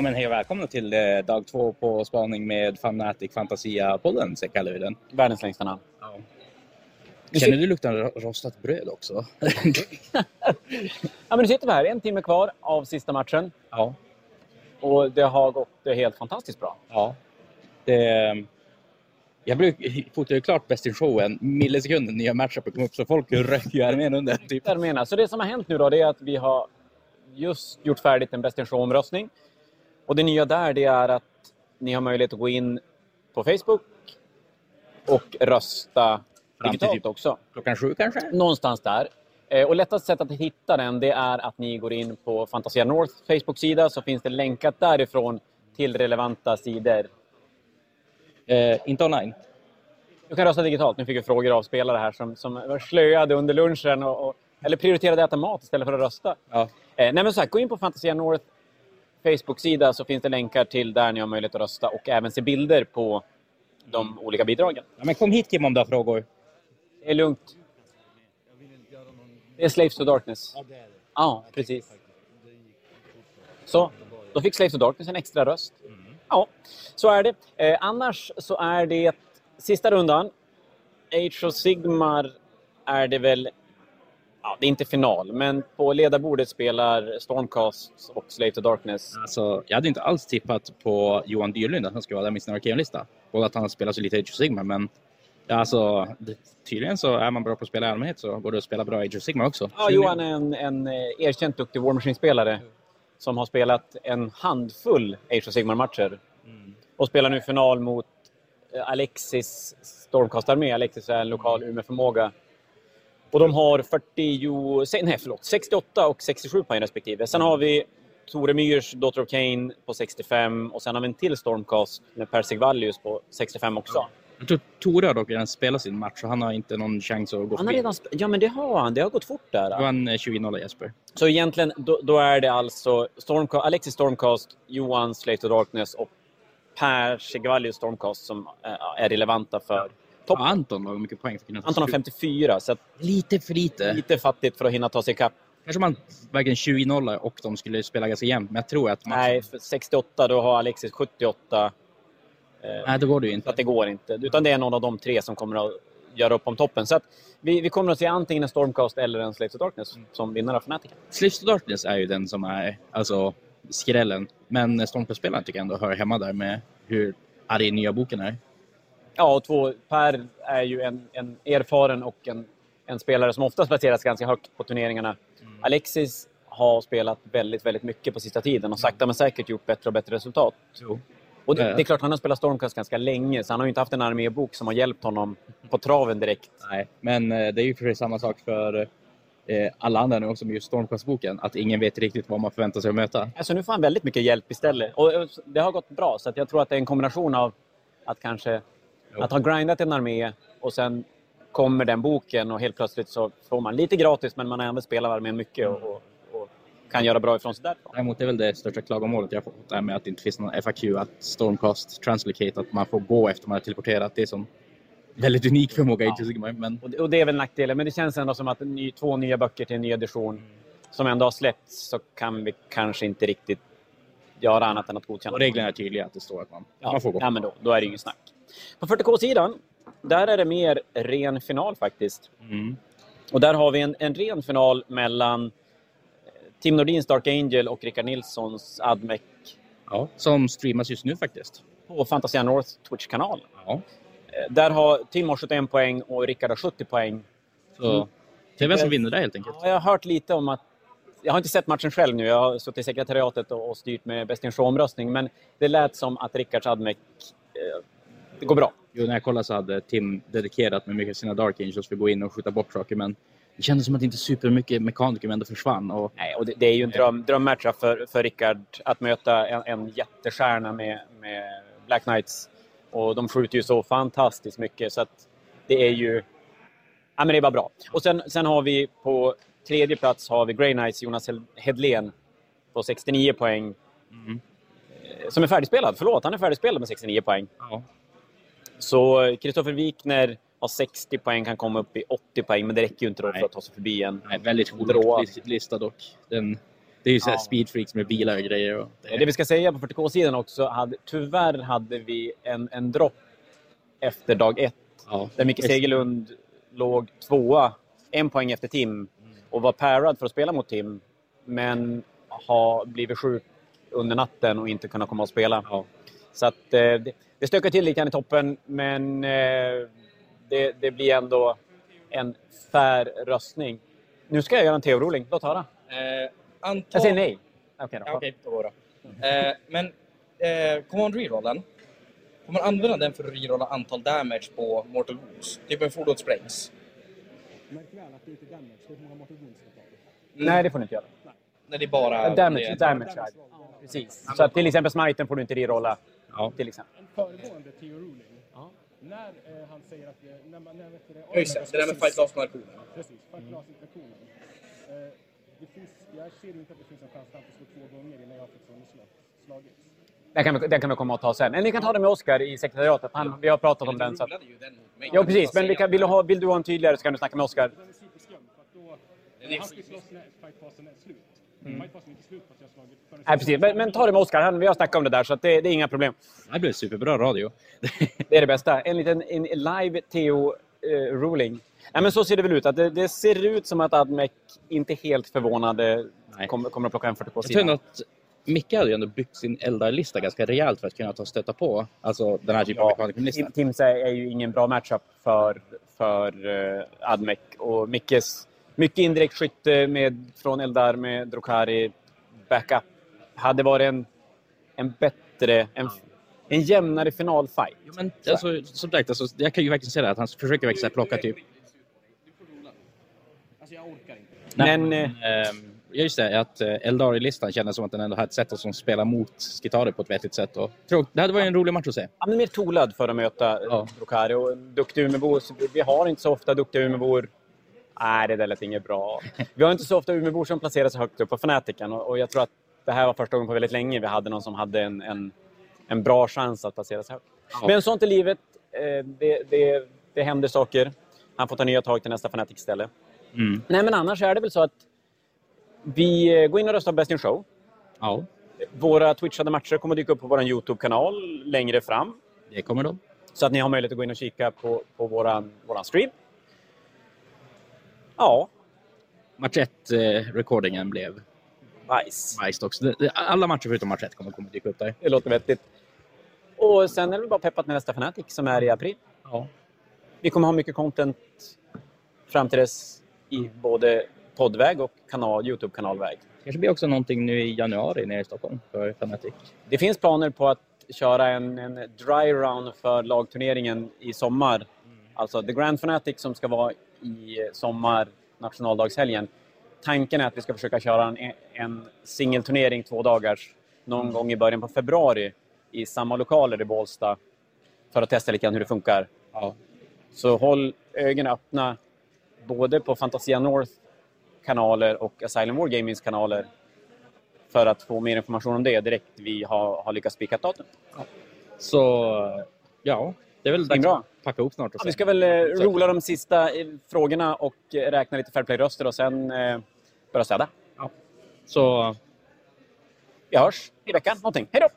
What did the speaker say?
Ja, men hej och välkomna till eh, dag två på spaning med Fanatic Fantasia-podden, så kallar vi den. Världens längsta namn. Ja. Känner du lukten av rostat bröd också? Ja, men nu sitter vi här, en timme kvar av sista matchen. ja. Och det har gått helt fantastiskt bra. ja. Det, jag fotar ju klart bäst in show en millisekund när nya matchuper kom upp, så folk röker ju armén under. Typ. Så det som har hänt nu då, det är att vi har just gjort färdigt en Best in Show-omröstning. Och det nya där, det är att ni har möjlighet att gå in på Facebook och rösta Fram digitalt typ- också. Klockan sju kanske? Någonstans där. Eh, Och lättast sätt att hitta den, det är att ni går in på Fantasia North Facebook-sida, så finns det länkat därifrån till relevanta sidor. Eh, inte online. Du kan rösta digitalt. Nu fick vi frågor av spelare här som, som var slöade under lunchen. Och, och, eller prioriterade att äta mat istället för att rösta. Ja. Eh, nej men så här, gå in på Fantasia North Facebook-sida så finns det länkar till där ni har möjlighet att rösta och även se bilder på de olika bidragen. ja, men kom hit Kim om du har frågor. Det är lugnt. Det är Slaves to Darkness. Ja, precis. Så, då fick Slaves to Darkness en extra röst. Ja, så är det. Eh, annars så är det sista rundan. Age of Sigmar är det väl... Ja, det är inte final, men på ledarbordet spelar Stormcast och Slave to Darkness. Alltså, jag hade inte alls tippat på Johan Dyrlund att han skulle vara där med sin Arkeon-lista. Både att han spelar så lite Age of Sigmar, men alltså, tydligen så är man bra på att spela i allmänhet så går det att spela bra Age of Sigmar också. Ja, Johan är en, en eh, erkänt duktig War Machine-spelare som har spelat en handfull Age of Sigmar-matcher. Och spelar nu final mot eh, Alexis Stormcast-armé. Alexis är en lokal Umeå-förmåga. Och de har 40, se- nej, förlåt, 68 och 67 poäng respektive. Sen har vi Tore Myrs Daughter of Cain på 65 och sen har vi en till Stormcast med Per Sigvallius på 65 också. Jag tror Tore har dock redan spelat sin match så han har inte någon chans att gå Han har redan ja, men det har han. Det har gått fort där. Då eh, 20-0 Jesper. Så egentligen, då, då är det alltså Stormcast, Alexis Stormcast, Johan Slave to Darkness och Per Segvallius Stormcast som äh, är relevanta för Ja, toppen. Anton har mycket poäng för Anton har slut. 54, så Lite för lite. lite fattigt för att hinna ta sig ikapp. Kanske man väger 20-0 och de skulle spela ganska jämnt, men jag tror att matchen... Nej, för 68, då har Alexis 78. Eh, Nej, då går det ju så inte. att det går inte. Utan det är någon av de tre som kommer att göra upp om toppen. Så att vi, vi kommer att se antingen en Stormcast eller en Slave to Darkness som vinnare av Fnatic. Slaves to Darkness är ju den som är alltså, skrällen. Men Stormcast-spelaren tycker jag ändå hör hemma där med hur arg nya boken är. Ja, och två, Per är ju en, en erfaren och en, en spelare som oftast placeras ganska högt på turneringarna. Alexis har spelat väldigt, väldigt mycket på sista tiden och sakta men säkert gjort bättre och bättre resultat. Och det, det är klart, han har spelat Stormcast ganska länge, så han har ju inte haft en armébok som har hjälpt honom på traven direkt. Nej, men eh, det är ju för sig samma sak för eh, alla andra nu också med just Stormcast-boken. Att ingen vet riktigt vad man förväntar sig att möta. Alltså nu får han väldigt mycket hjälp istället. Och det har gått bra, så att jag tror att det är en kombination av att kanske Jo. Att ha grindat en armé och sen kommer den boken och helt plötsligt så får man lite gratis, men man har ändå spelat armén mycket och, och, och kan göra bra ifrån sig därifrån. Däremot är väl det största klagomålet jag fått det här med att det inte finns någon FAQ, att Stormcast Translocate, att man får gå efter man har teleporterat. Det är som väldigt unik förmåga i Ja. Sigmar, men Och det, är väl nackdelen, men det känns ändå som att ny, två nya böcker till en ny edition som ändå har släppts så kan vi kanske inte riktigt göra annat än att godkänna. och reglerna är tydliga att det står att man, Ja, man får gå. ja men då, då är det ju inget snack. På 40K-sidan, där är det mer ren final faktiskt. Mm. Och där har vi en, en ren final mellan eh, Tim Nordins Dark Angel och Rickard Nilssons Admec Ja, som streamas just nu faktiskt. på Fantasia North Twitch-kanal. Ja. Eh, Där har Tim har 71 poäng och Rickard har 70 poäng. Så Mm. det är vem som vinner det helt enkelt. Ja, jag har hört lite om att... Jag har inte sett matchen själv nu. Jag har suttit i sekretariatet och, och styrt med Best in Show-omröstning. Men det lät som att Rickards Admec... Eh, det går bra. Jo, när jag kollade så hade Tim dedikerat med mycket av sina Dark Angels för att gå in och skjuta bort saker, men det kändes som att inte supermycket mekaniker ändå försvann. Och Nej, och det, det är ju en dröm, drömmatcha för, för Rickard att möta en, en jättestjärna med, med Black Knights. Och de skjuter ju så fantastiskt mycket så att det är ju... Ja, men det är bara bra. Och sen, sen har vi på tredje plats har vi Grey Knights Jonas Hed- Hedlén på 69 poäng. Mm. Eh, Som är färdigspelad. Förlåt, han är färdigspelad med 69 poäng. ja, Så Kristoffer Wikner har 60 poäng, kan komma upp i 80 poäng, men det räcker ju inte då för att ta sig förbi en. nej, väldigt hård lista dock. Den, Det är ju så här Ja. speedfreaks med bilar och grejer. Och det, Det vi ska säga på 40K-sidan också, hade, tyvärr hade vi en, en dropp efter dag ett. ja. Där Micke Segerlund låg tvåa, en poäng efter Tim. Och var parad för att spela mot Tim. Men har blivit sjuk under natten och inte kunnat komma och spela. Ja. Så att, eh, det, det stökar till lite i toppen, men eh, det, det blir ändå en fair röstning. Nu ska jag göra en teoruling. Låt höra. Eh, anta... Jag säger nej. Okej då. Ja, Okej, då det. Eh, men eh, command-rerollen. Får man använda den för att rerolla antal damage på Mortal Wounds? Typ en fordon sprängs. Märk väl att det inte är damage, det är hur många mortal wounds tar. Nej, det får ni inte göra. När det är bara... damage, det, damage. ja. Precis. Så att till exempel smiten får du inte rerolla. Ja. Till exempel. En föregående Theo Ruling, när eh, han säger att... eh, När, man- när, vet du, Ja, just det. Det där med fight loss narkonen. Precis, fight loss interaktionen. Eh, det finns, jag ser inte att det finns en chans att han får slå två gånger innan jag har slå- slagits. Den kan, vi, den kan vi komma och ta sen. Men ni kan ta det med Oskar i sekretariatet. Han, vi har pratat om den. Så att, Rolade ju den mot mig. ja, precis. Men vi kan, vill, du ha, vill du ha en tydligare så kan du snacka med Oskar. Den är superskum, Han ska slåss när fightfasen är slut. Förrän- Nej, precis. Men, men ta det med Oskar. Vi har snackat om det där, så att det, det är inga problem. Det blev superbra radio. Det är det bästa. En liten en live Theo-ruling. Nej, men så ser det väl ut. Att det, det ser ut som att Admec inte helt förvånade kommer, kommer att plocka en 40 på Jag tror ändå sidan. att Micke hade ju ändå byggt sin Eldar-lista ganska rejält för att kunna ta och stötta på alltså, den här typen av Ja, mekanikerlista. Tim- Timsa är ju ingen bra matchup för, för uh, Admec. Och Mickes mycket indirekt skytte med, från Eldar med Drukari backup hade varit en, en bättre, en, en jämnare finalfight. Jo, men alltså, som sagt, alltså, jag kan ju verkligen säga det, att han försöker verkligen plocka typ... Alltså jag orkar inte. Men, eh, ja, just det, att uh, Eldar-listan kändes som att den ändå hade ett sätt att som spela mot Skitari på ett vettigt sätt. Och, tror, det hade varit en rolig match att se. Han är mer tolad för att möta Ja. Drukari. Och duktig Umebor. så vi- har inte så ofta duktiga Umebor. Nej, det där lät inget bra. Vi har inte så ofta Umebor som placerar sig högt upp på Fanatiken. Och, och jag tror att det här var första gången på väldigt länge vi hade någon som hade en, en, en bra chans att placera sig högt. Ja. Men sånt är livet. Eh, Det, det, det händer saker. Han får ta nya tag till nästa Fanatic-ställe. Mm. Nej, men annars är det väl så att vi eh, går in och röstar på Best in Show. Ja, Våra twitchade matcher kommer dyka upp på vår YouTube-kanal längre fram. det kommer de. Så att ni har möjlighet att gå in och kika på, på våran, våran stream. Ja, Match 1-recordingen blev nice. nice också. Det- det- Alla matcher förutom match 1 kommer, kommer dyka upp där. Det låter vettigt. Och sen är det bara peppat med nästa Fanatic som är i april. Ja. Vi kommer ha mycket content fram till dess i både poddväg och kanal, YouTube-kanalväg. kanske blir också någonting nu i januari nere i Stockholm för Fnatic. Det finns planer på att köra en, en dry round för lagturneringen i sommar. Alltså The Grand Fanatic som ska vara i sommar, nationaldagshelgen. Tanken är att vi ska försöka köra en, en singelturnering två dagars någon gång i början på februari i samma lokaler i Bålsta för att testa lite grann hur det funkar. Ja. Så håll ögonen öppna både på Fantasia North kanaler och Asylum War Gamings kanaler för att få mer information om det direkt vi har, har lyckats spika datum. Så ja, det är väl dags Svinbra. att packa ihop snart. Och Ja, vi ska väl eh, rola de sista eh, frågorna och eh, räkna lite fairplay-röster och sen eh, börja städa. Så Vi hörs i veckan. Någonting. Hej då!